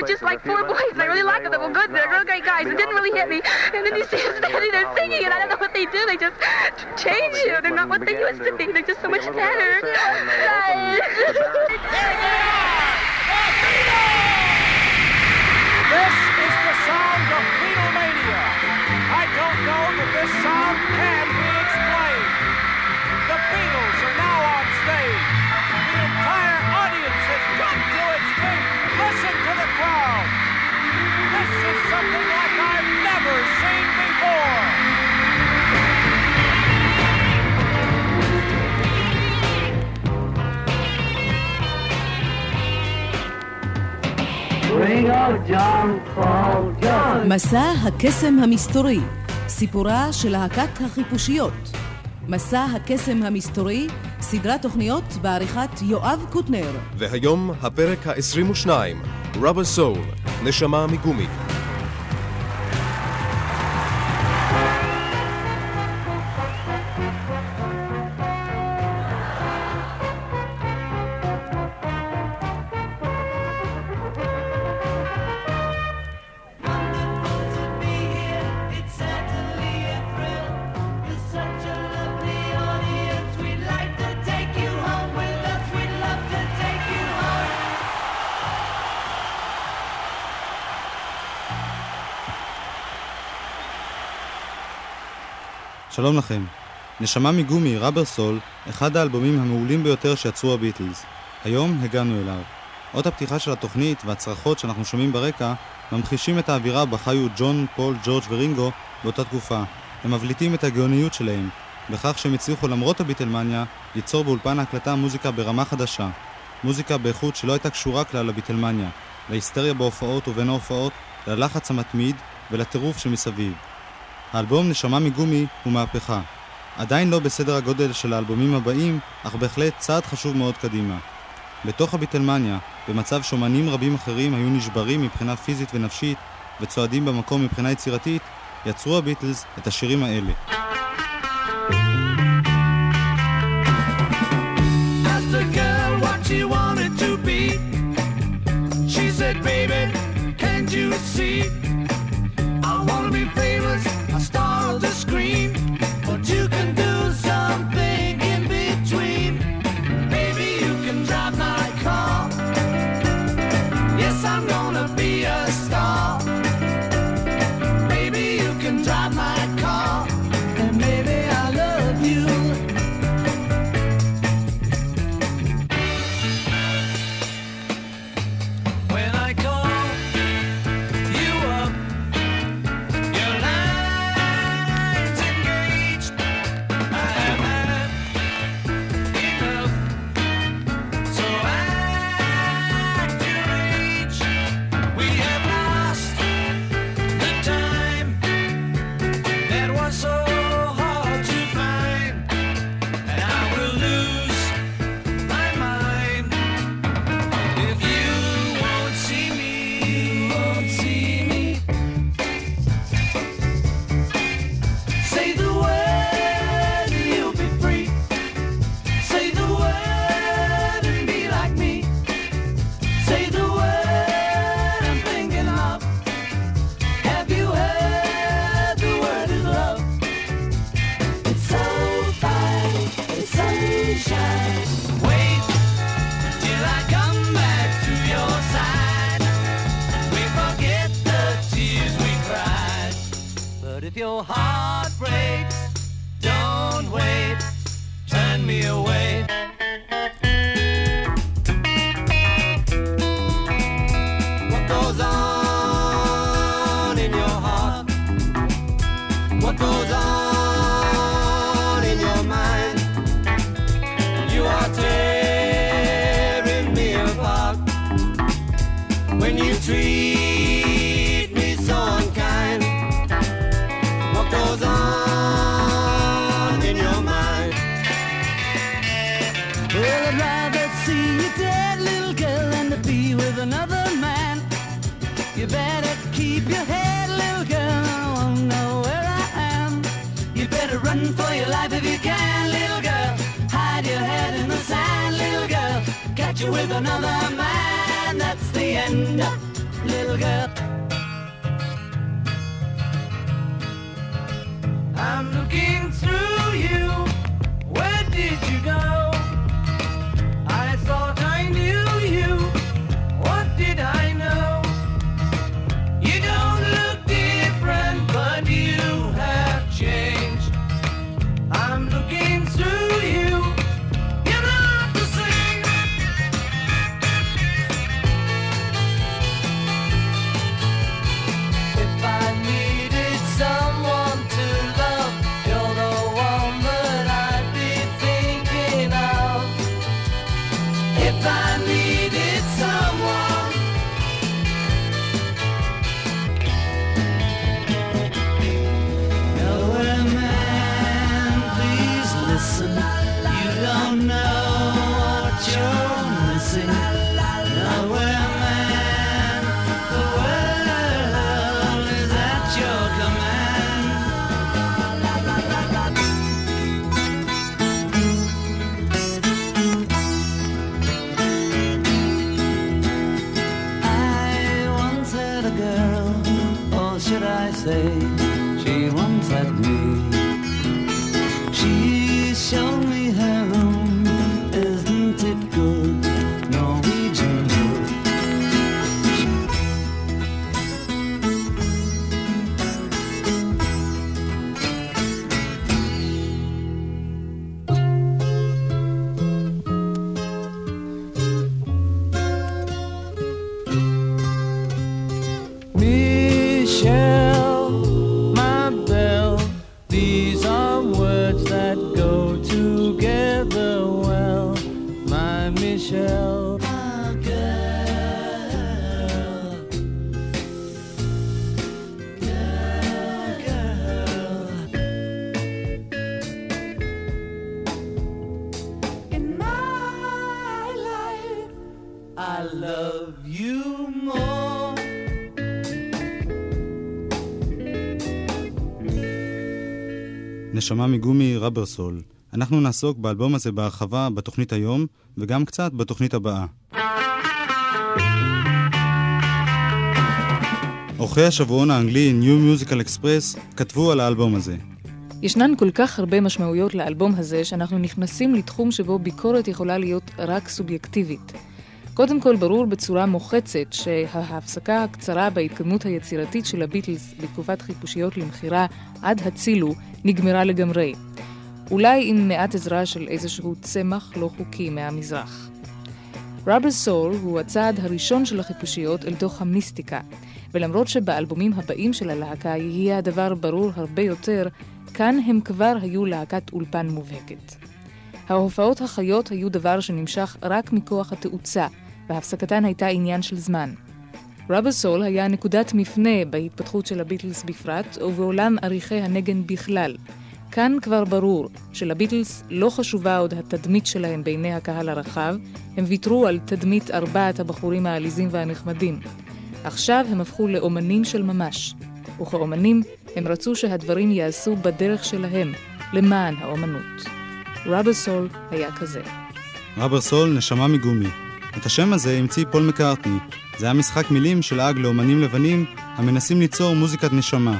were just like four boys. I really liked them. They were good. They're real great guys. It didn't really hit me. And then you see them standing there singing, and I don't know what they do. They just change you. They're not what they used to be. They're just so much better. מסע הקסם המסתורי, סיפורה של להקת החיפושיות. מסע הקסם המסתורי, סדרת תוכניות בעריכת יואב קוטנר. והיום הפרק ה-22, Rubber Soul, נשמה מגומי. שלום לכם. נשמה מגומי, רבר סול, אחד האלבומים המעולים ביותר שיצרו הביטלס. היום הגענו אליו. אות הפתיחה של התוכנית והצרחות שאנחנו שומעים ברקע ממחישים את האווירה בה חיו ג'ון, פול, ג'ורג' ורינגו באותה תקופה. הם מבליטים את הגאוניות שלהם, בכך שהם הצליחו למרות הביטלמניה ליצור באולפן ההקלטה מוזיקה ברמה חדשה. מוזיקה באיכות שלא הייתה קשורה כלל לביטלמניה, להיסטריה בהופעות ובין ההופעות, ללחץ המתמיד ולטירוף שמסביב. האלבום נשמה מגומי הוא מהפכה. עדיין לא בסדר הגודל של האלבומים הבאים, אך בהחלט צעד חשוב מאוד קדימה. בתוך הביטלמניה, במצב שאומנים רבים אחרים היו נשברים מבחינה פיזית ונפשית וצועדים במקום מבחינה יצירתית, יצרו הביטלס את השירים האלה. Baby, can't you see? If your heart breaks, don't wait. Turn me away. Can, little girl. Hide your head in the sand, little girl. Catch you with another man, that's the end. little girl. נשמה מגומי רבר סול. אנחנו נעסוק באלבום הזה בהרחבה בתוכנית היום, וגם קצת בתוכנית הבאה. עורכי השבועון האנגלי New Musical Express כתבו על האלבום הזה. ישנן כל כך הרבה משמעויות לאלבום הזה, שאנחנו נכנסים לתחום שבו ביקורת יכולה להיות רק סובייקטיבית. קודם כל, ברור בצורה מוחצת שההפסקה הקצרה בהתקדמות היצירתית של הביטלס בתקופת חיפושיות למכירה עד הצילו נגמרה לגמרי. אולי עם מעט עזרה של איזשהו צמח לא חוקי מהמזרח. רבר סול הוא הצעד הראשון של החיפושיות אל תוך המיסטיקה, ולמרות שבאלבומים הבאים של הלהקה יהיה הדבר ברור הרבה יותר, כאן הם כבר היו להקת אולפן מובהקת. ההופעות החיות היו דבר שנמשך רק מכוח התאוצה, והפסקתן הייתה עניין של זמן. רבר סול היה נקודת מפנה בהתפתחות של הביטלס בפרט, ובעולם עריכי הנגן בכלל. כאן כבר ברור שלביטלס לא חשובה עוד התדמית שלהם בעיני הקהל הרחב, הם ויתרו על תדמית ארבעת הבחורים העליזים והנחמדים. עכשיו הם הפכו לאומנים של ממש, וכאומנים הם רצו שהדברים ייעשו בדרך שלהם, למען האומנות. רבר סול היה כזה. Rubber Soul, נשמה מגומי. את השם הזה המציא פול מקארטני. זה היה משחק מילים שלעג לאומנים לבנים המנסים ליצור מוזיקת נשמה.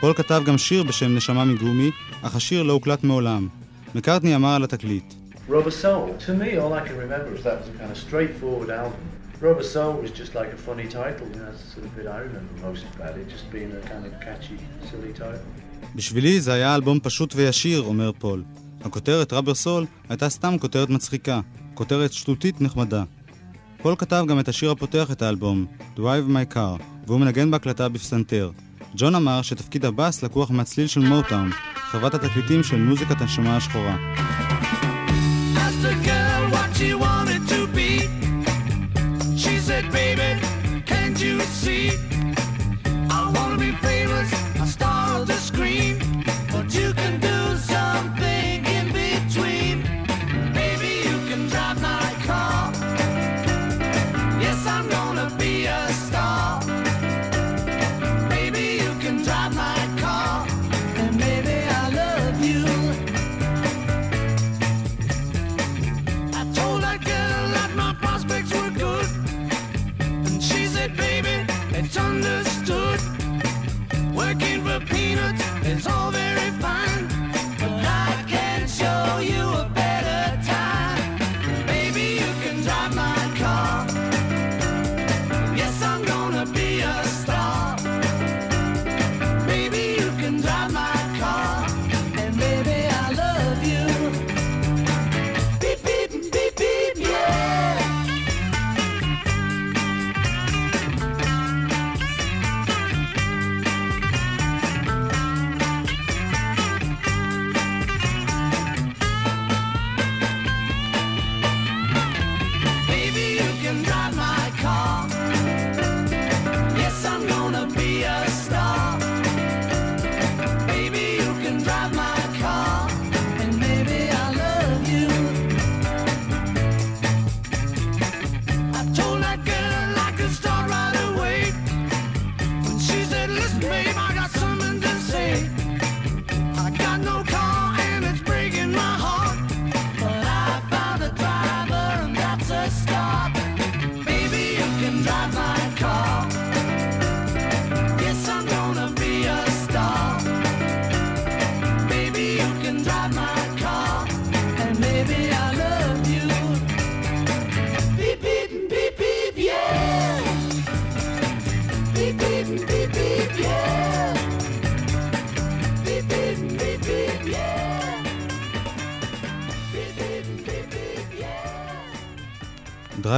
פול כתב גם שיר בשם נשמה מגומי, אך השיר לא הוקלט מעולם. מקארטני אמר על התקליט Rubber Soul. To me, all I can remember is that was a kind of straightforward album. Rubber Soul was just like a funny title. You know, that's the sort of bit I remember most about it, just being a kind of catchy, silly title. בשבילי זה היה אלבום פשוט וישיר, אומר פול. הכותרת רבר סול הייתה סתם כותרת מצחיקה, כותרת שטותית נחמדה. פול כתב גם את השיר הפותח את האלבום, Drive My Car, והוא מנגן בהקלטה בפסנתר. ג'ון אמר שתפקיד הבאס לקוח מהצליל של מוטאון, חברת התקליטים של מוזיקת הנשמה השחורה.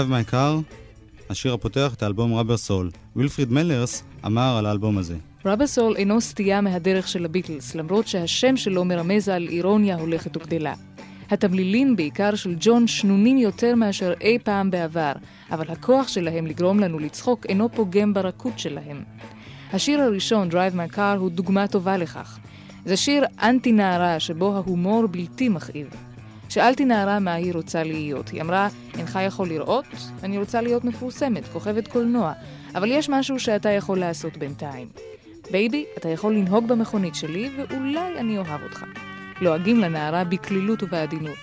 My Car, השיר הפותח את האלבום ראבר סול. וילפריד מלרס אמר על האלבום הזה. רבה סול אינו סטייה מהדרך של הביטלס, למרות שהשם שלו מרמז על אירוניה הולכת וגדלה. התמלילים בעיקר של ג'ון שנונים יותר מאשר אי פעם בעבר, אבל הכוח שלהם לגרום לנו לצחוק אינו פוגם ברכות שלהם. השיר הראשון, Drive My Car, הוא דוגמה טובה לכך. זה שיר אנטי נערה שבו ההומור בלתי מכאיב. שאלתי נערה מה היא רוצה להיות. היא אמרה, אינך יכול לראות? אני רוצה להיות מפורסמת, כוכבת קולנוע, אבל יש משהו שאתה יכול לעשות בינתיים. Baby, אתה יכול לנהוג במכונית שלי, ואולי אני אוהב אותך. לועגים לנערה בקלילות ובעדינות.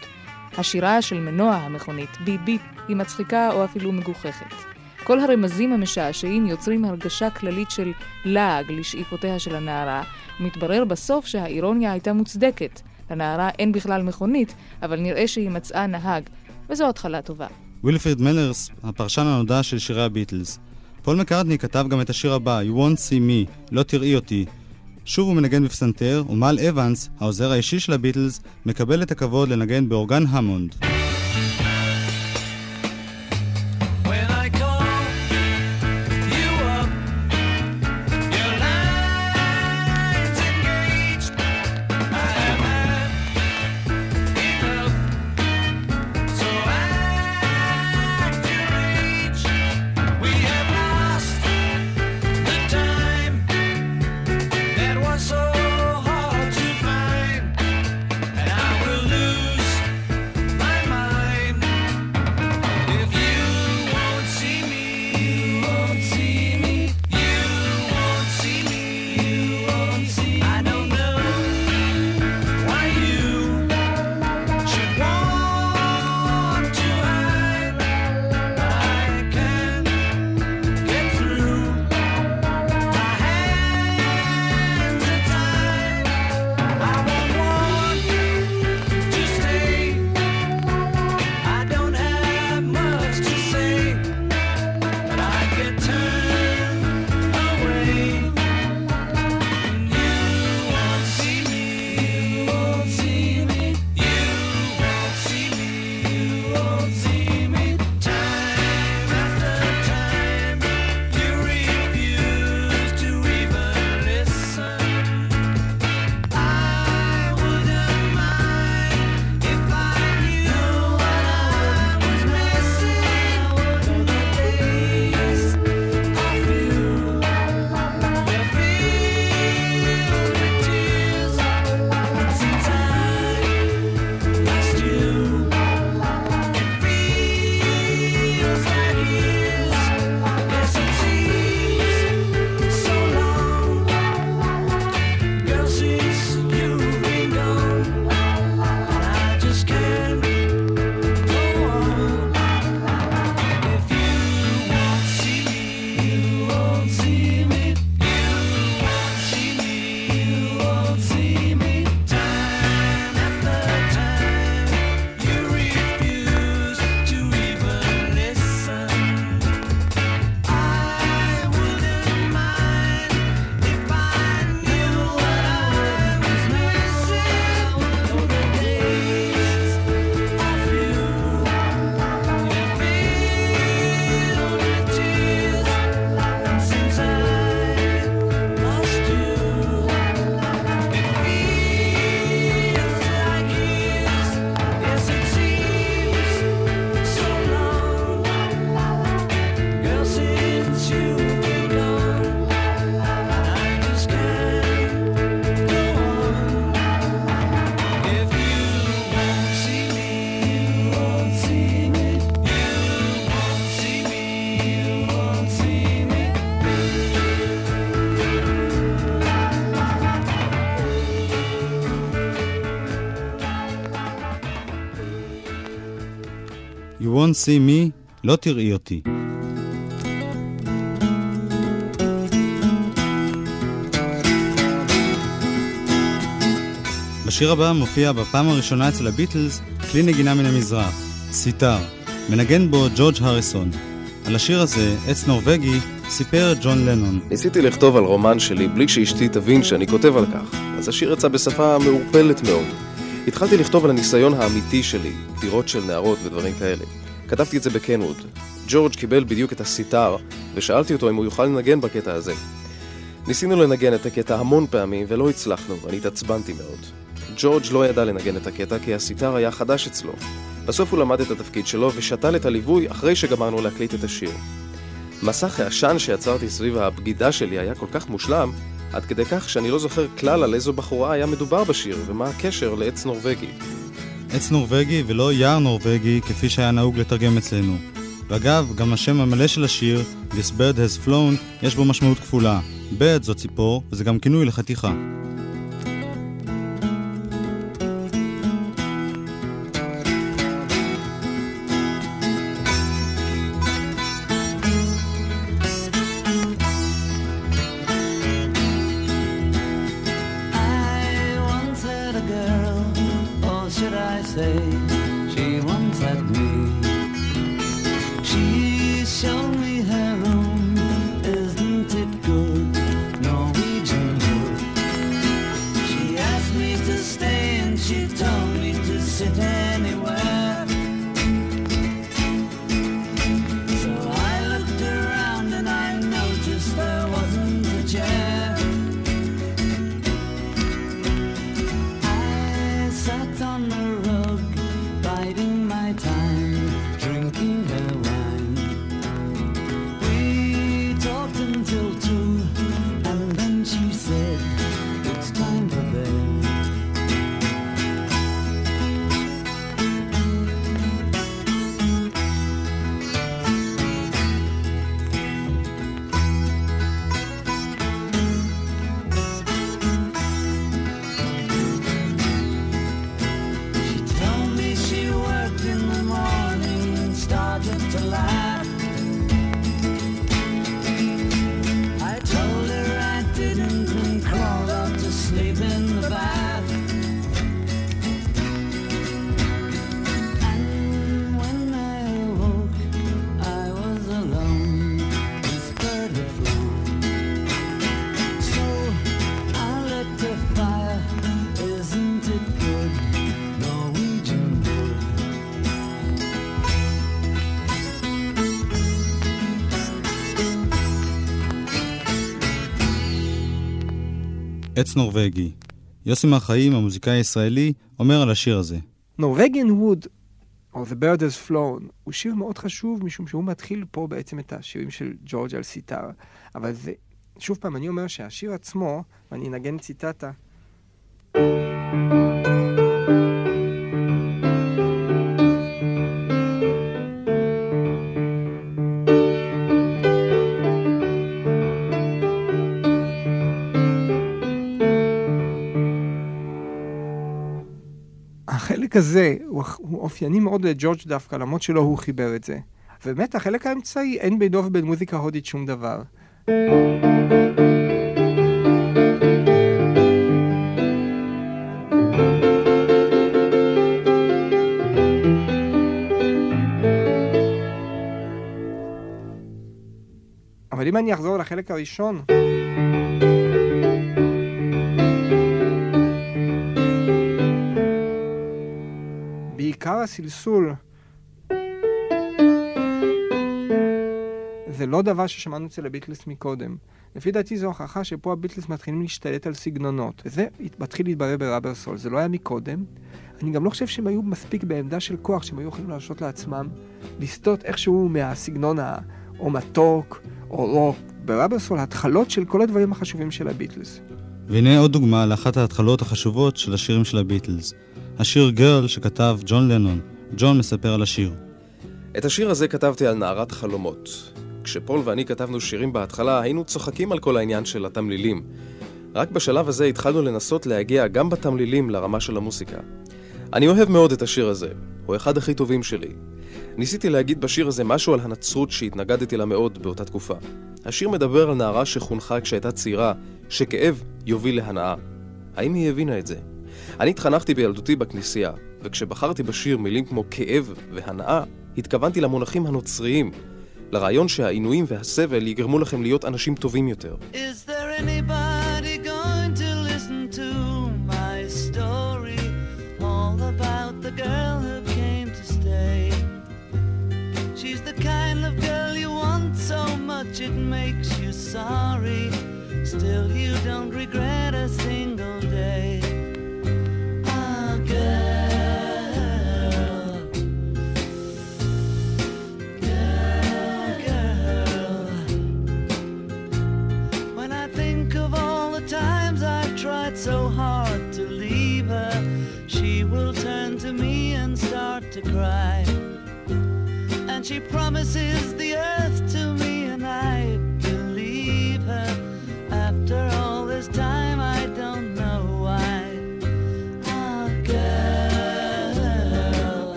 השירה של מנוע המכונית, beep, היא מצחיקה או אפילו מגוחכת. כל הרמזים המשעשעים יוצרים הרגשה כללית של לעג לשאיפותיה של הנערה, ומתברר בסוף שהאירוניה הייתה מוצדקת. לנערה אין בכלל מכונית, אבל נראה שהיא מצאה נהג, וזו התחלה טובה. וילפריד מלרס, הפרשן הנודע של שירי הביטלס. פול מקארטני כתב גם את השיר הבא, You won't see me, לא תראי אותי. שוב הוא מנגן בפסנתר, ומל אבנס, העוזר האישי של הביטלס, מקבל את הכבוד לנגן באורגן המונד. Won't see me, לא תראי אותי. בשיר הבא מופיע בפעם הראשונה אצל הביטלס כלי נגינה מן המזרח, סיטר. מנגן בו ג'ורג' הריסון. על השיר הזה, עץ נורבגי, סיפר ג'ון לנון. ניסיתי לכתוב על רומן שלי בלי שאשתי תבין שאני כותב על כך, אז השיר יצא בשפה מעורפלת מאוד. התחלתי לכתוב על הניסיון האמיתי שלי, דירות של נערות ודברים כאלה. כתבתי את זה בקנווד. ג'ורג' קיבל בדיוק את הסיטר, ושאלתי אותו אם הוא יוכל לנגן בקטע הזה. ניסינו לנגן את הקטע המון פעמים ולא הצלחנו, ואני התעצבנתי מאוד. ג'ורג' לא ידע לנגן את הקטע כי הסיטר היה חדש אצלו. בסוף הוא למד את התפקיד שלו ושתל את הליווי אחרי שגמרנו להקליט את השיר. מסך העשן שיצרתי סביב הבגידה שלי היה כל כך מושלם, עד כדי כך שאני לא זוכר כלל על איזו בחורה היה מדובר בשיר ומה הקשר לעץ נורבגי. עץ נורבגי ולא יער נורבגי כפי שהיה נהוג לתרגם אצלנו. ואגב, גם השם המלא של השיר, This bird has flown, יש בו משמעות כפולה. bird זו ציפור, וזה גם כינוי לחתיכה. עץ נורבגי. יוסי מהחיים, המוזיקאי הישראלי, אומר על השיר הזה. נורווגיאן ווד, או The Bird has Flown, הוא שיר מאוד חשוב, משום שהוא מתחיל פה בעצם את השירים של ג'ורג' על סיטר. אבל זה, שוב פעם, אני אומר שהשיר עצמו, ואני אנגן ציטטה, הזה הוא, הוא אופייני מאוד לג'ורג' דווקא, למרות שלא הוא חיבר את זה. ובאמת, החלק האמצעי, אין בינו ובין מוזיקה הודית שום דבר. אבל אם אני אחזור לחלק הראשון, בעיקר הסלסול זה לא דבר ששמענו אצל הביטלס מקודם. לפי דעתי זו הוכחה שפה הביטלס מתחילים להשתלט על סגנונות, וזה מתחיל להתברר ברבר סול, זה לא היה מקודם. אני גם לא חושב שהם היו מספיק בעמדה של כוח, שהם היו יכולים להרשות לעצמם לסטות איכשהו מהסגנון ה... או מתוק, או רוק. ברבר סול, התחלות של כל הדברים החשובים של הביטלס. והנה עוד דוגמה לאחת ההתחלות החשובות של השירים של הביטלס. השיר גרל שכתב ג'ון לנון. ג'ון מספר על השיר. את השיר הזה כתבתי על נערת חלומות. כשפול ואני כתבנו שירים בהתחלה, היינו צוחקים על כל העניין של התמלילים. רק בשלב הזה התחלנו לנסות להגיע גם בתמלילים לרמה של המוסיקה. אני אוהב מאוד את השיר הזה, הוא אחד הכי טובים שלי. ניסיתי להגיד בשיר הזה משהו על הנצרות שהתנגדתי לה מאוד באותה תקופה. השיר מדבר על נערה שחונכה כשהייתה צעירה, שכאב יוביל להנאה. האם היא הבינה את זה? אני התחנכתי בילדותי בכנסייה, וכשבחרתי בשיר מילים כמו כאב והנאה, התכוונתי למונחים הנוצריים, לרעיון שהעינויים והסבל יגרמו לכם להיות אנשים טובים יותר. Is there it makes you sorry. Still, you don't regret a single promises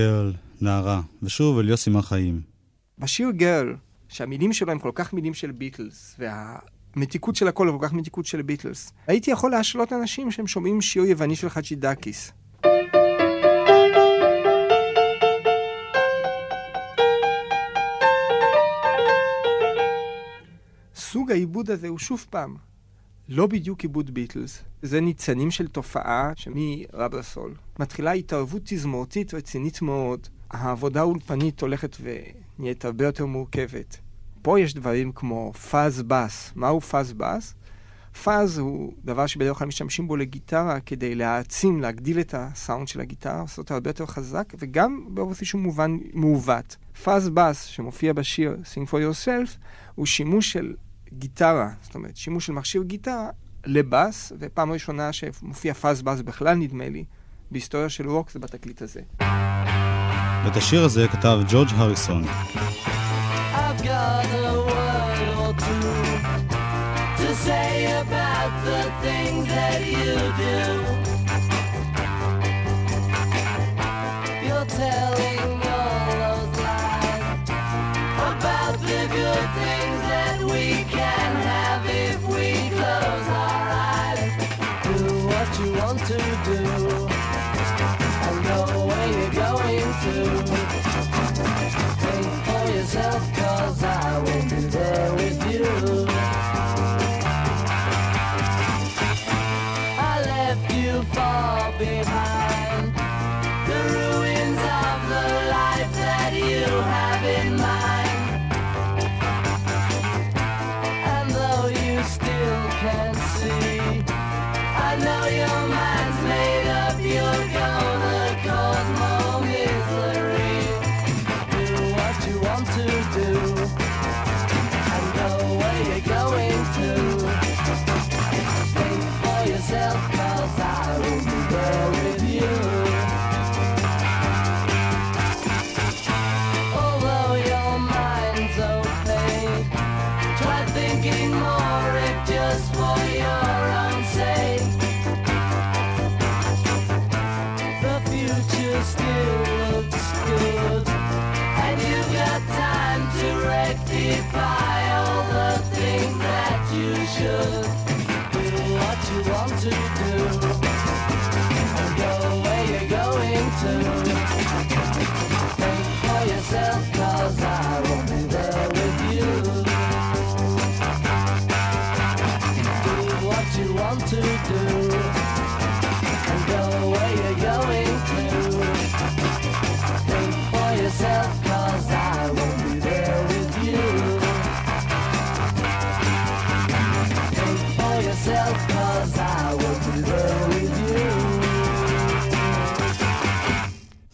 גרל, נערה, ושוב אל יוסי מהחיים. בשיר גרל, שהמילים שלו הם כל כך מילים של ביטלס, והמתיקות של הכל כל כך מתיקות של ביטלס, הייתי יכול להשלות אנשים שהם שומעים שיר יווני של חג'ידקיס. סוג העיבוד הזה הוא שוב פעם לא בדיוק עיבוד ביטלס. זה ניצנים של תופעה שמרבר סול מתחילה התערבות תזמורתית רצינית מאוד. העבודה האולפנית הולכת ונהיית הרבה יותר מורכבת. פה יש דברים כמו פאז בס. מהו פאז בס? פאז הוא דבר שבדרך כלל משתמשים בו לגיטרה כדי להעצים, להגדיל את הסאונד של הגיטרה, לעשות אותו הרבה יותר חזק, וגם באיזשהו מובן מעוות. פאז בס, שמופיע בשיר Sing for Yourself, הוא שימוש של גיטרה, זאת אומרת, שימוש של מכשיר גיטרה לבאס, ופעם ראשונה שמופיע פאז בס בכלל, נדמה לי, בהיסטוריה של רוק זה בתקליט הזה. ואת השיר הזה כתב ג'ורג' הריסון. I've got a word or two to say about the things that you do.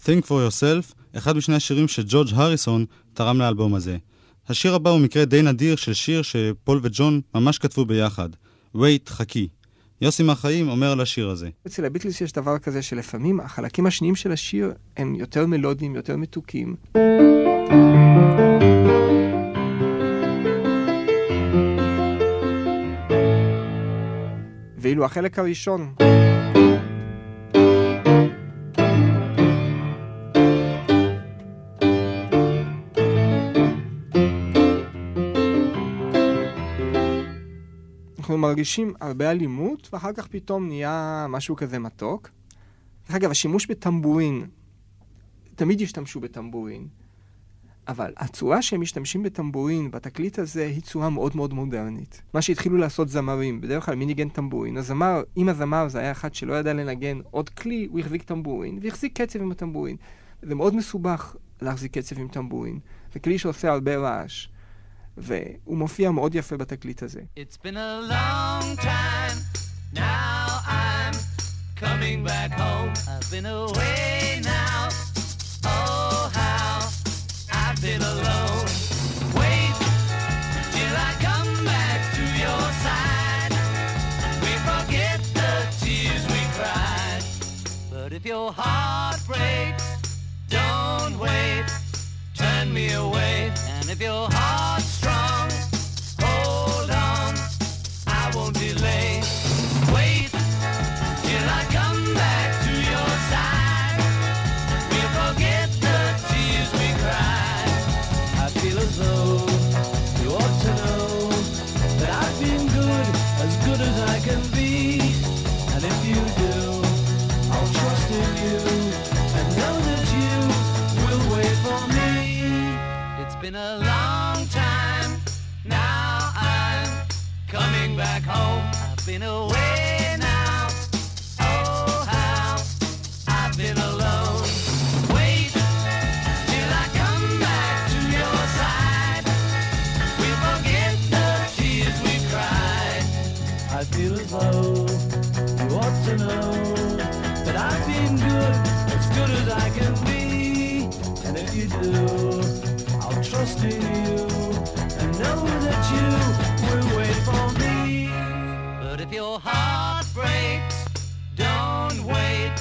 Think for yourself, אחד משני השירים שג'ורג' הריסון תרם לאלבום הזה. השיר הבא הוא מקרה די נדיר של שיר שפול וג'ון ממש כתבו ביחד. wait, חכי. יוסי מהחיים אומר על השיר הזה. אצל הביטלס יש דבר כזה שלפעמים החלקים השניים של השיר הם יותר מלודיים, יותר מתוקים. ואילו החלק הראשון אנחנו מרגישים הרבה אלימות, ואחר כך פתאום נהיה משהו כזה מתוק. דרך אגב, השימוש בטמבורין, תמיד השתמשו בטמבורין, אבל הצורה שהם משתמשים בטמבורין בתקליט הזה היא צורה מאוד מאוד מודרנית. מה שהתחילו לעשות זמרים, בדרך כלל מי ניגן טמבורין? הזמר, אם הזמר זה היה אחד שלא ידע לנגן עוד כלי, הוא החזיק טמבורין, והחזיק קצב עם הטמבורין. זה מאוד מסובך להחזיק קצב עם טמבורין. זה כלי שעושה הרבה רעש. והוא מופיע מאוד יפה בתקליט הזה. It's been a long time. Now I'm coming back home. I've been away now. Oh, how I've been alone. Wait till I come back to your side. We forget the tears we cried. But if your heart breaks, don't wait. Turn me away. If your heart's strong, hold on. I won't delay. Been a long time. Now I'm coming back home. I've been away now. Oh, how I've been alone. Wait till I come back to your side. We'll forget the tears we cried. I feel as though you ought to know that I've been good, as good as I can be. And if you do, Know that you will wait for me. But if your heart breaks, don't wait,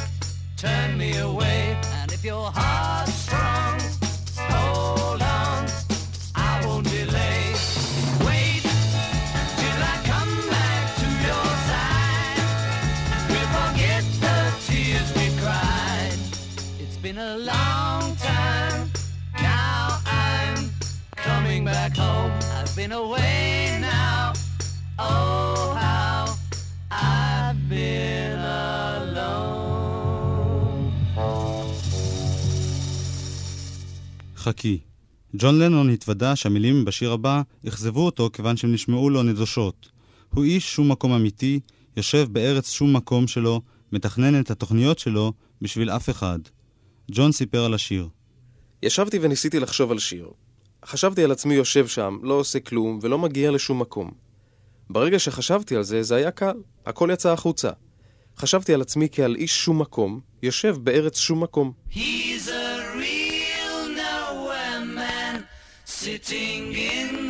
turn me away. And if your heart's strong, hold on, I won't delay. Wait till I come back to your side. We'll forget the tears we cried. It's been a long I've been away now. Oh, how I've been alone. חכי. ג'ון לנון התוודה שהמילים בשיר הבא אכזבו אותו כיוון שהם נשמעו לו נדושות. הוא איש שום מקום אמיתי, יושב בארץ שום מקום שלו, מתכנן את התוכניות שלו בשביל אף אחד. ג'ון סיפר על השיר. ישבתי וניסיתי לחשוב על שיר. חשבתי על עצמי יושב שם, לא עושה כלום ולא מגיע לשום מקום. ברגע שחשבתי על זה, זה היה קל. הכל יצא החוצה. חשבתי על עצמי כעל איש שום מקום, יושב בארץ שום מקום. He's a real nowhere man, sitting in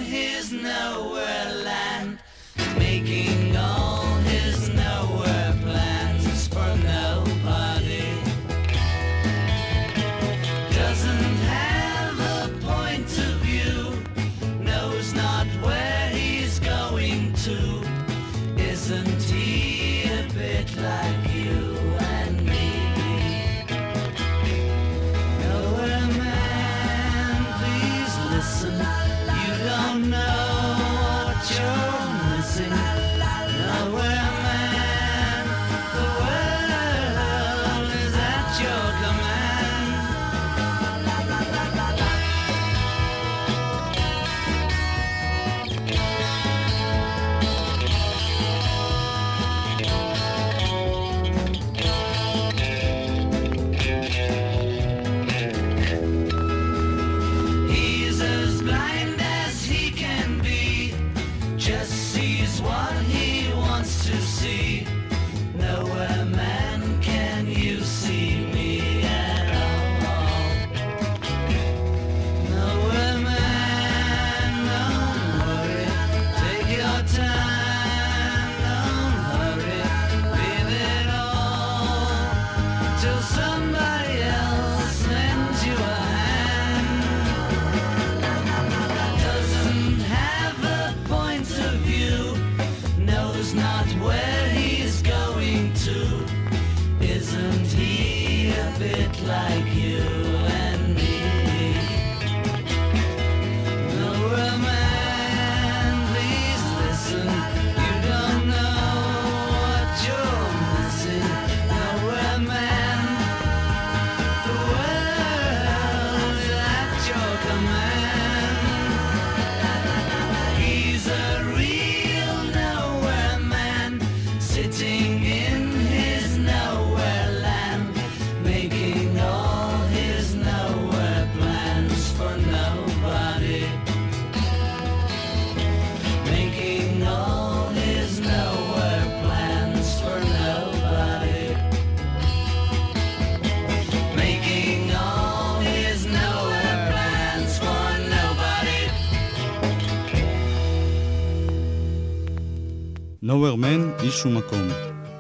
איש שום מקום.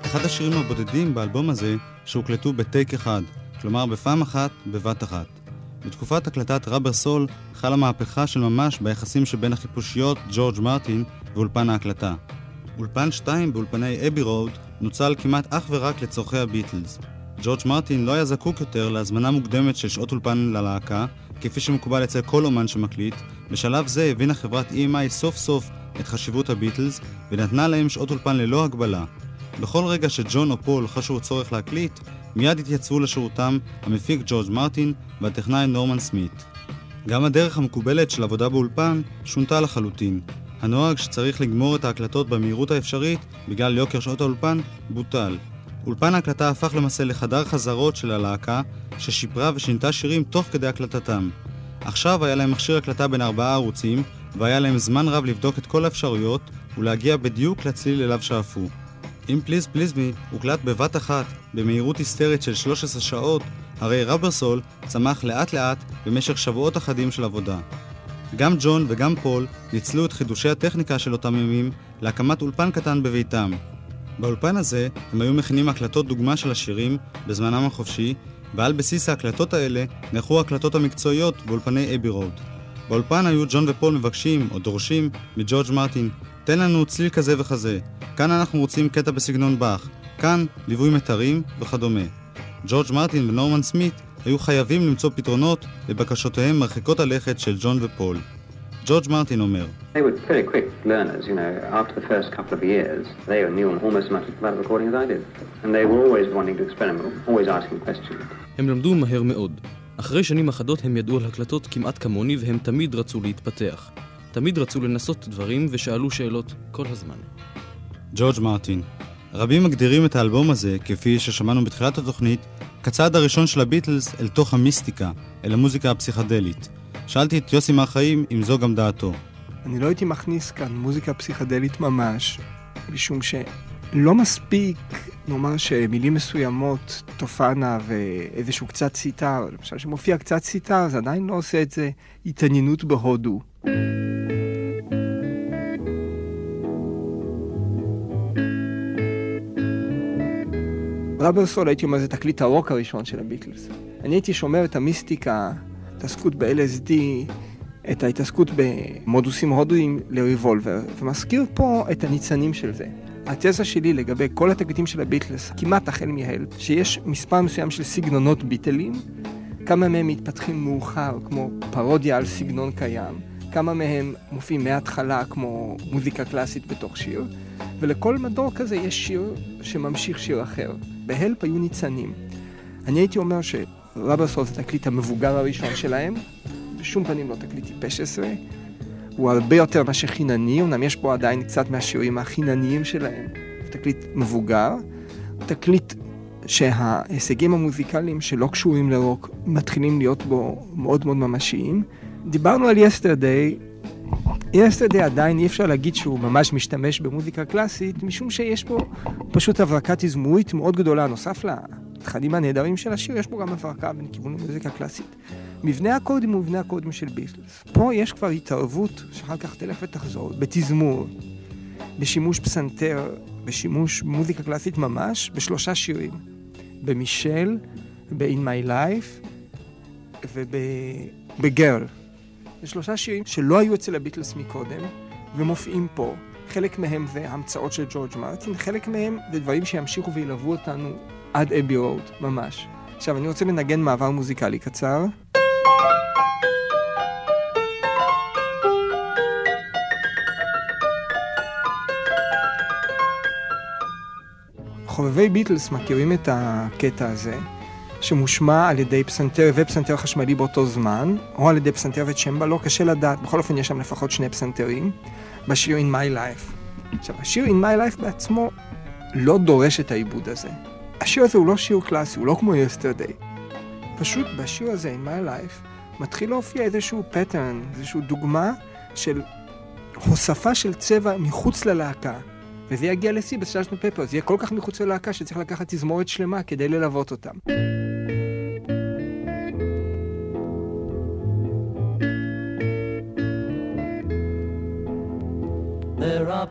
אחד השירים הבודדים באלבום הזה שהוקלטו בטייק אחד, כלומר בפעם אחת, בבת אחת. בתקופת הקלטת ראבר סול חלה מהפכה של ממש ביחסים שבין החיפושיות ג'ורג' מרטין ואולפן ההקלטה. אולפן 2 באולפני אבי רוד נוצל כמעט אך ורק לצורכי הביטלס. ג'ורג' מרטין לא היה זקוק יותר להזמנה מוקדמת של שעות אולפן ללהקה, כפי שמקובל אצל כל אומן שמקליט, בשלב זה הבינה חברת EMI סוף סוף את חשיבות הביטלס, ונתנה להם שעות אולפן ללא הגבלה. בכל רגע שג'ון או פול חשו צורך להקליט, מיד התייצבו לשירותם המפיק ג'ורג' מרטין והטכנאי נורמן סמית. גם הדרך המקובלת של עבודה באולפן שונתה לחלוטין. הנוהג שצריך לגמור את ההקלטות במהירות האפשרית בגלל יוקר שעות האולפן בוטל. אולפן ההקלטה הפך למעשה לחדר חזרות של הלהקה, ששיפרה ושינתה שירים תוך כדי הקלטתם. עכשיו היה להם מכשיר הקלטה בן ארבעה ערוצים, והיה להם זמן רב לבדוק את כל האפשרויות ולהגיע בדיוק לצליל אליו שאפו. אם Please Please Me הוקלט בבת אחת במהירות היסטרית של 13 שעות, הרי Rubber Soul צמח לאט לאט במשך שבועות אחדים של עבודה. גם ג'ון וגם פול ניצלו את חידושי הטכניקה של אותם ימים להקמת אולפן קטן בביתם. באולפן הזה הם היו מכינים הקלטות דוגמה של השירים בזמנם החופשי, ועל בסיס ההקלטות האלה נערכו ההקלטות המקצועיות באולפני אבי רוד. באולפן היו ג'ון ופול מבקשים, או דורשים, מג'ורג' מרטין, תן לנו צליל כזה וכזה, כאן אנחנו רוצים קטע בסגנון באך, כאן ליווי מתרים וכדומה. ג'ורג' מרטין ונורמן סמית היו חייבים למצוא פתרונות לבקשותיהם מרחיקות הלכת של ג'ון ופול. ג'ורג' מרטין אומר, They were very quick learners, you know. After the first couple of years, they knew almost as much about recording as I did. And they were always wanting to experiment, always asking questions. הם למדו מהר מאוד. אחרי שנים אחדות הם ידעו על הקלטות כמעט כמוני והם תמיד רצו להתפתח. תמיד רצו לנסות דברים ושאלו שאלות כל הזמן. ג'ורג' מרטין. רבים מגדירים את האלבום הזה, כפי ששמענו בתחילת התוכנית, כצעד הראשון של הביטלס אל תוך המיסטיקה, אל המוזיקה הפסיכדלית. שאלתי את יוסי מהחיים אם זו גם דעתו. אני לא הייתי מכניס כאן מוזיקה פסיכדלית ממש, משום שלא מספיק, נאמר שמילים מסוימות תופענה ואיזשהו קצת סיטר, למשל שמופיע קצת סיטר, זה עדיין לא עושה את זה התעניינות בהודו. ראבר סול, הייתי אומר, זה תקליט הרוק הראשון של הביטלס. אני הייתי שומר את המיסטיקה, התעסקות ב-LSD, את ההתעסקות במודוסים הודואים לריבולבר, ומזכיר פה את הניצנים של זה. התזה שלי לגבי כל התקליטים של הביטלס, כמעט החל מהלפ, שיש מספר מסוים של סגנונות ביטלים, כמה מהם מתפתחים מאוחר, כמו פרודיה על סגנון קיים, כמה מהם מופיעים מההתחלה כמו מוזיקה קלאסית בתוך שיר, ולכל מדור כזה יש שיר שממשיך שיר אחר. בהלפ היו ניצנים. אני הייתי אומר שרברסול זה תקליט המבוגר הראשון שלהם, בשום פנים לא תקליט טיפש עשרה. הוא הרבה יותר מאשר חינני, אמנם יש פה עדיין קצת מהשירים החינניים שלהם. תקליט מבוגר, תקליט שההישגים המוזיקליים שלא קשורים לרוק מתחילים להיות בו מאוד מאוד ממשיים. דיברנו על יסטרדי, יסטרדי עדיין אי אפשר להגיד שהוא ממש משתמש במוזיקה קלאסית, משום שיש פה פשוט הברקה תזמורית מאוד גדולה, נוסף לתכנים הנהדרים של השיר, יש פה גם הברקה בין כיוון למוזיקה קלאסית. מבנה הקודים הוא מבנה הקודים של ביטלס. פה יש כבר התערבות, שאחר כך תלך ותחזור, בתזמור, בשימוש פסנתר, בשימוש מוזיקה קלאסית ממש, בשלושה שירים. במישל, ב-In My Life ובגרל. זה שלושה שירים שלא היו אצל הביטלס מקודם, ומופיעים פה. חלק מהם זה המצאות של ג'ורג' מרטין, חלק מהם זה דברים שימשיכו וילוו אותנו עד אבי רוד, ממש. עכשיו, אני רוצה לנגן מעבר מוזיקלי קצר. חובבי ביטלס מכירים את הקטע הזה, שמושמע על ידי פסנתר ופסנתר חשמלי באותו זמן, או על ידי פסנתר וצ'מבלו, קשה לדעת, בכל אופן יש שם לפחות שני פסנתרים, בשיר In My Life. עכשיו, השיר In My Life בעצמו לא דורש את העיבוד הזה. השיר הזה הוא לא שיר קלאסי, הוא לא כמו Yesterday. פשוט בשיר הזה, In My Life, מתחיל להופיע איזשהו פטרן, איזשהו דוגמה של הוספה של צבע מחוץ ללהקה. וזה יגיע לשיא בסשנו פפר, זה יהיה כל כך מחוץ ללהקה שצריך לקחת תזמורת שלמה כדי ללוות אותם. There are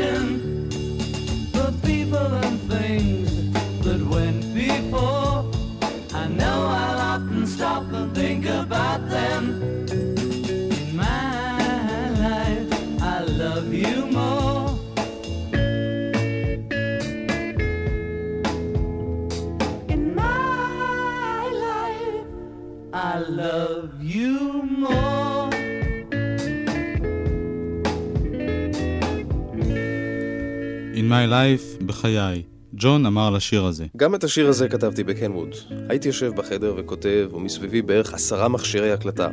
attention. My Life, בחיי. ג'ון אמר לשיר הזה. גם את השיר הזה כתבתי בקנווד. הייתי יושב בחדר וכותב, ומסביבי בערך עשרה מכשירי הקלטה.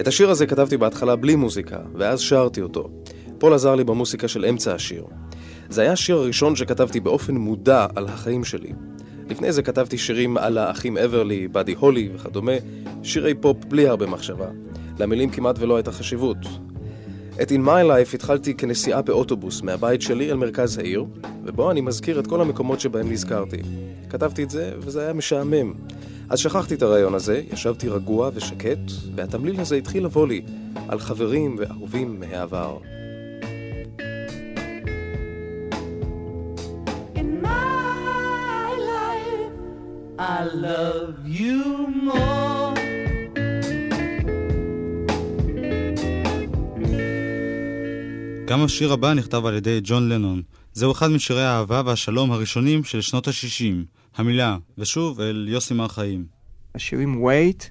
את השיר הזה כתבתי בהתחלה בלי מוזיקה, ואז שרתי אותו. פול עזר לי במוסיקה של אמצע השיר. זה היה השיר הראשון שכתבתי באופן מודע על החיים שלי. לפני זה כתבתי שירים על האחים אברלי, באדי הולי וכדומה, שירי פופ בלי הרבה מחשבה. למילים כמעט ולא הייתה חשיבות. את In My Life התחלתי כנסיעה באוטובוס מהבית שלי אל מרכז העיר, ובו אני מזכיר את כל המקומות שבהם נזכרתי. כתבתי את זה, וזה היה משעמם. אז שכחתי את הרעיון הזה, ישבתי רגוע ושקט, והתמליל הזה התחיל לבוא לי על חברים ואהובים מהעבר. I love you more. גם השיר הבא נכתב על ידי ג'ון לנון. זהו אחד משירי האהבה והשלום הראשונים של שנות ה-60. המילה, ושוב אל יוסי מר חיים. השירים Wait,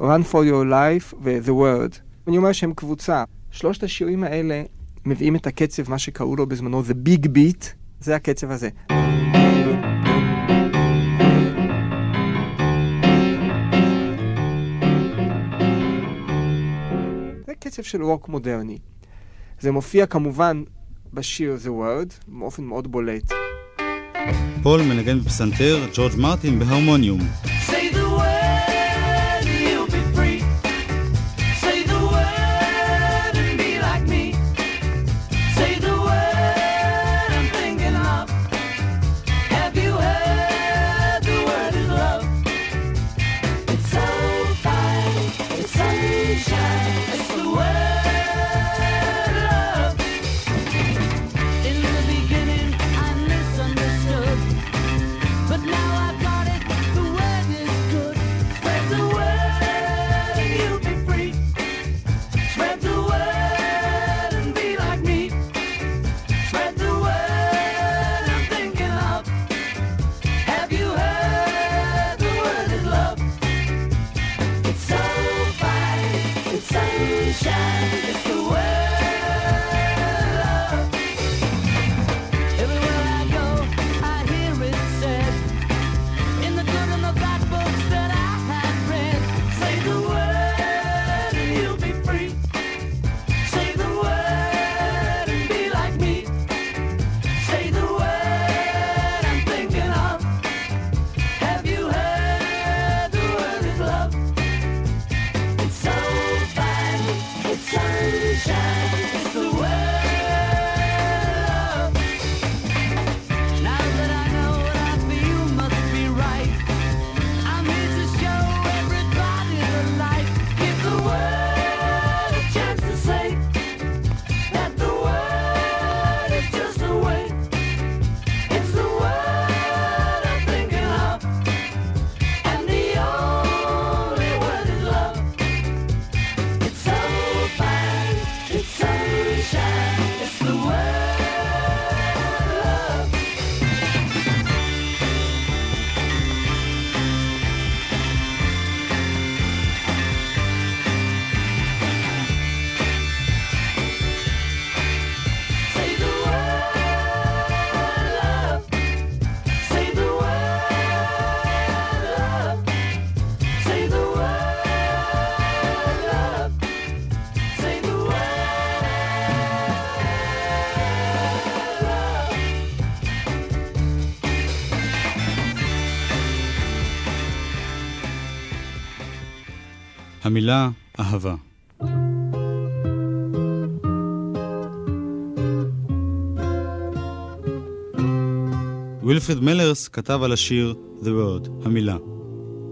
Run for your life ו-The Word. אני אומר שהם קבוצה. שלושת השירים האלה מביאים את הקצב, מה שקראו לו בזמנו The Big Beat, זה הקצב הזה. זה קצב של רוק מודרני. זה מופיע כמובן בשיר The Word, באופן מאוד בולט. פול מנגן בפסנתר, ג'ורג' מרטין בהרמוניום. Say המילה אהבה. וילפריד מלרס כתב על השיר The Word, המילה.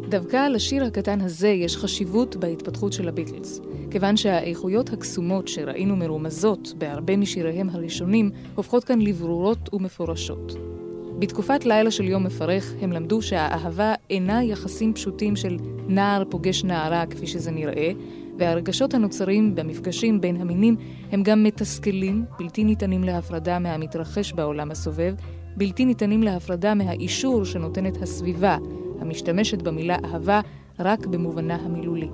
דווקא על השיר הקטן הזה יש חשיבות בהתפתחות של הביטלס, כיוון שהאיכויות הקסומות שראינו מרומזות בהרבה משיריהם הראשונים, הופכות כאן לברורות ומפורשות. בתקופת לילה של יום מפרך, הם למדו שהאהבה אינה יחסים פשוטים של נער פוגש נערה כפי שזה נראה, והרגשות הנוצרים במפגשים בין המינים הם גם מתסכלים, בלתי ניתנים להפרדה מהמתרחש בעולם הסובב, בלתי ניתנים להפרדה מהאישור שנותנת הסביבה, המשתמשת במילה אהבה רק במובנה המילולי.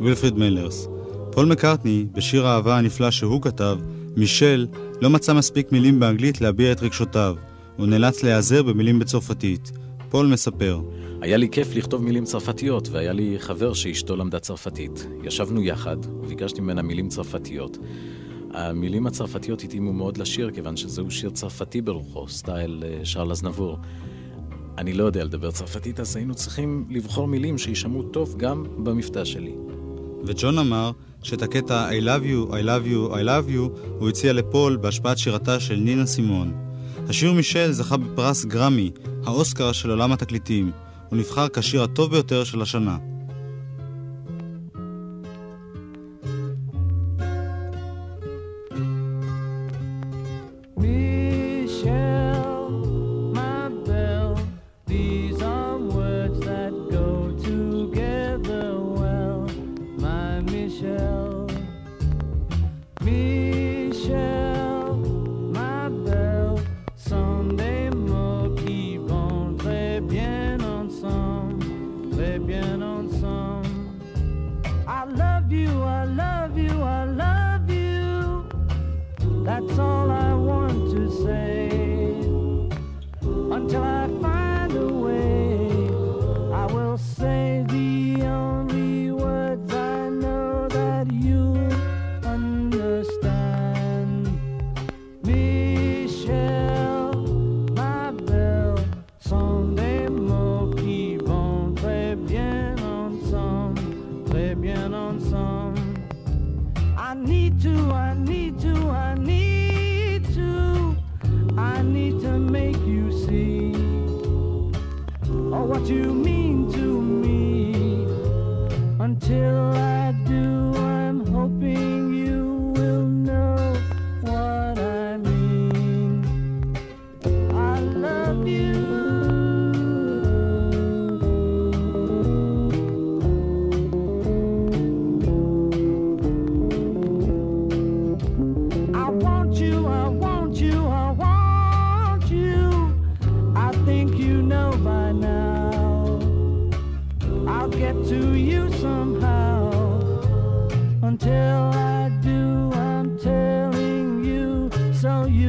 וילפריד מלרס. פול מקארטני, בשיר האהבה הנפלא שהוא כתב, מישל לא מצא מספיק מילים באנגלית להביע את רגשותיו. הוא נאלץ להיעזר במילים בצרפתית. פול מספר. היה לי כיף לכתוב מילים צרפתיות, והיה לי חבר שאשתו למדה צרפתית. ישבנו יחד, וביקשתי ממנה מילים צרפתיות. המילים הצרפתיות התאימו מאוד לשיר, כיוון שזהו שיר צרפתי ברוחו, סטייל אה, שרל אזנבור. אני לא יודע לדבר צרפתית, אז היינו צריכים לבחור מילים שישמעו טוב גם במבטא שלי. וג'ון אמר שאת הקטע I love you, I love you, I love you הוא הציע לפול בהשפעת שירתה של נינה סימון. השיר מישל זכה בפרס גרמי, האוסקר של עולם התקליטים. הוא נבחר כשיר הטוב ביותר של השנה.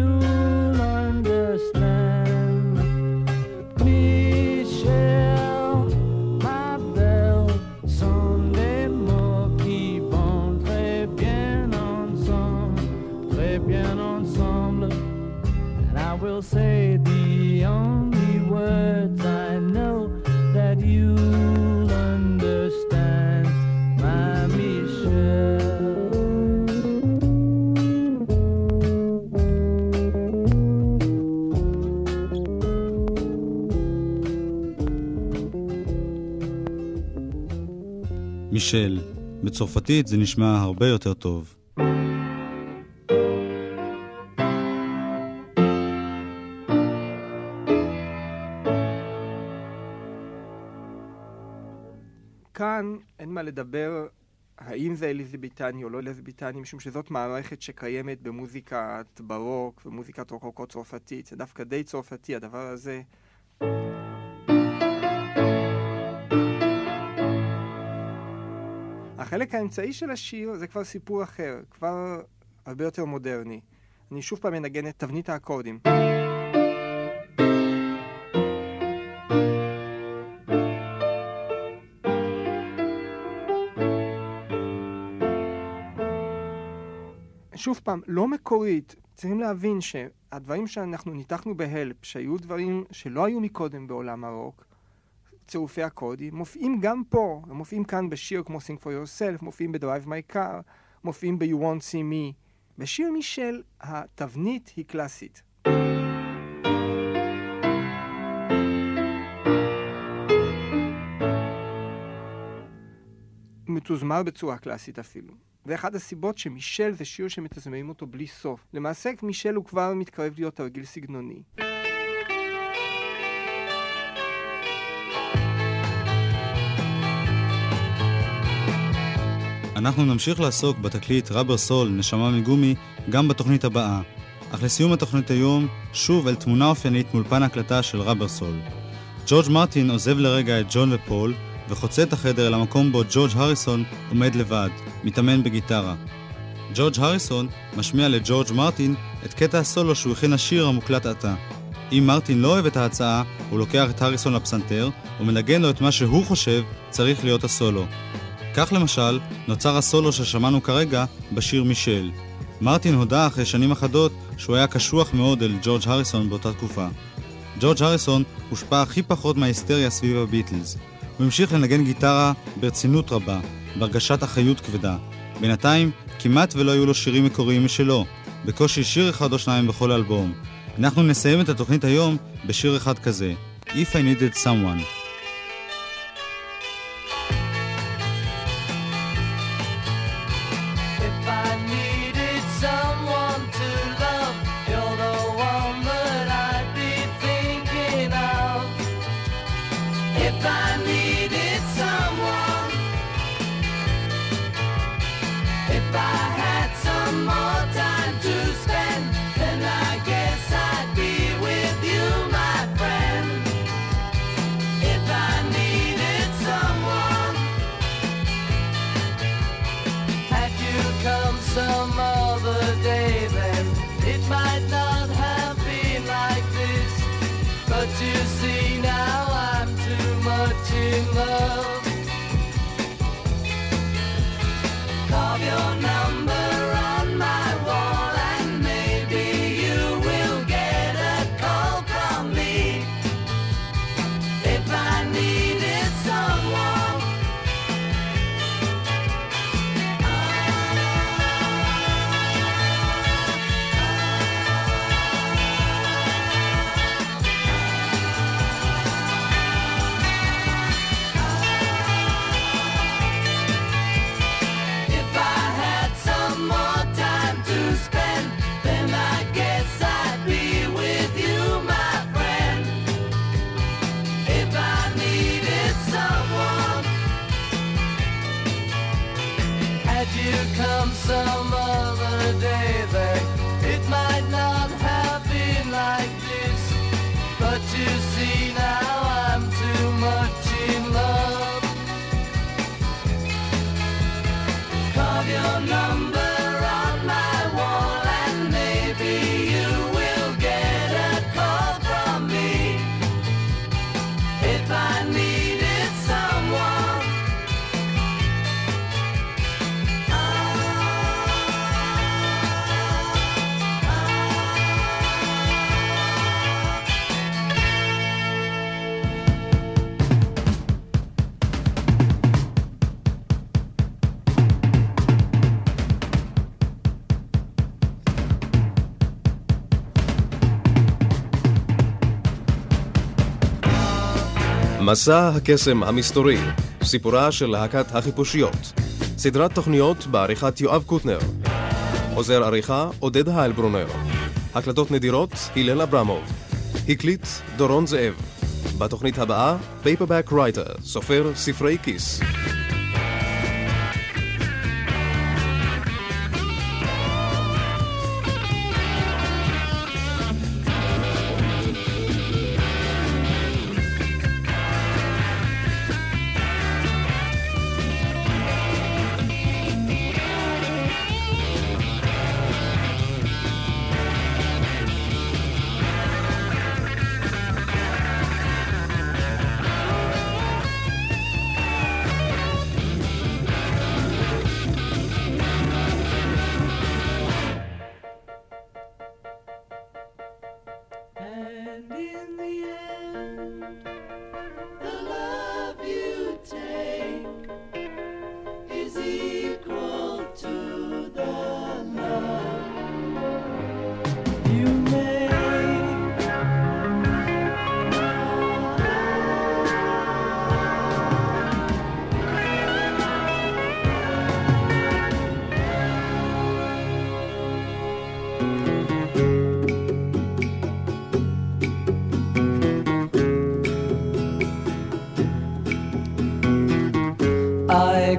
you. מישל. בצרפתית זה נשמע הרבה יותר טוב. כאן אין מה לדבר האם זה אליזביטני או לא אליזביטני, משום שזאת מערכת שקיימת במוזיקת ברוק ומוזיקת רוקוקו צרפתית. זה דווקא די צרפתי, הדבר הזה. החלק האמצעי של השיר זה כבר סיפור אחר, כבר הרבה יותר מודרני. אני שוב פעם מנגן את תבנית האקורדים. שוב פעם, לא מקורית. צריכים להבין שהדברים שאנחנו ניתחנו בהלפ, שהיו דברים שלא היו מקודם בעולם הרוק, צירופי הקודים, מופיעים גם פה, הם מופיעים כאן בשיר כמו Sing for Yourself, מופיעים ב-Drive My Car, מופיעים ב-You Won't See Me. בשיר מישל התבנית היא קלאסית. מתוזמר בצורה קלאסית אפילו. ואחת הסיבות שמישל זה שיר שמתזמרים אותו בלי סוף. למעשה מישל הוא כבר מתקרב להיות תרגיל סגנוני. אנחנו נמשיך לעסוק בתקליט רבר סול, נשמה מגומי, גם בתוכנית הבאה. אך לסיום התוכנית היום, שוב אל תמונה אופיינית מאולפן הקלטה של רבר סול. ג'ורג' מרטין עוזב לרגע את ג'ון ופול, וחוצה את החדר אל המקום בו ג'ורג' הריסון עומד לבד, מתאמן בגיטרה. ג'ורג' הריסון משמיע לג'ורג' מרטין את קטע הסולו שהוא הכין לשיר המוקלט עתה. אם מרטין לא אוהב את ההצעה, הוא לוקח את הריסון לפסנתר, ומנגן לו את מה שהוא חושב צריך להיות הסולו. כך למשל, נוצר הסולו ששמענו כרגע בשיר מישל. מרטין הודה אחרי שנים אחדות שהוא היה קשוח מאוד אל ג'ורג' הריסון באותה תקופה. ג'ורג' הריסון הושפע הכי פחות מההיסטריה סביב הביטלס. הוא המשיך לנגן גיטרה ברצינות רבה, בהרגשת אחריות כבדה. בינתיים, כמעט ולא היו לו שירים מקוריים משלו, בקושי שיר אחד או שניים בכל אלבום. אנחנו נסיים את התוכנית היום בשיר אחד כזה, If I Needed Someone. מסע הקסם המסתורי, סיפורה של להקת החיפושיות. סדרת תוכניות בעריכת יואב קוטנר. עוזר עריכה עודד היילברונר. הקלטות נדירות הלל אברמוב. הקליט דורון זאב. בתוכנית הבאה, Paperback Writer, סופר ספרי כיס.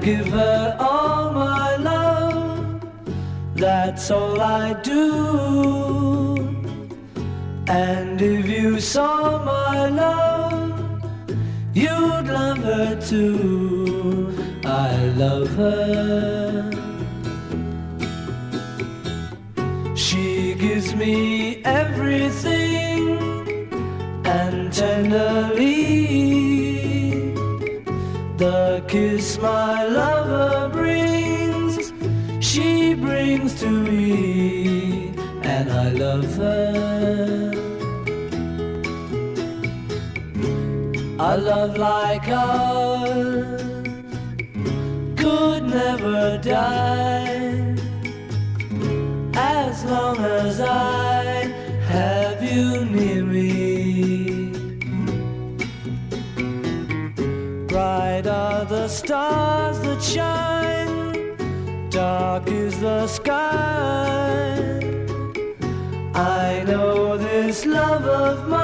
give her all my love. That's all I do. And if you saw my love, you'd love her too. I love her. stars that shine, dark is the sky. I know this love of mine.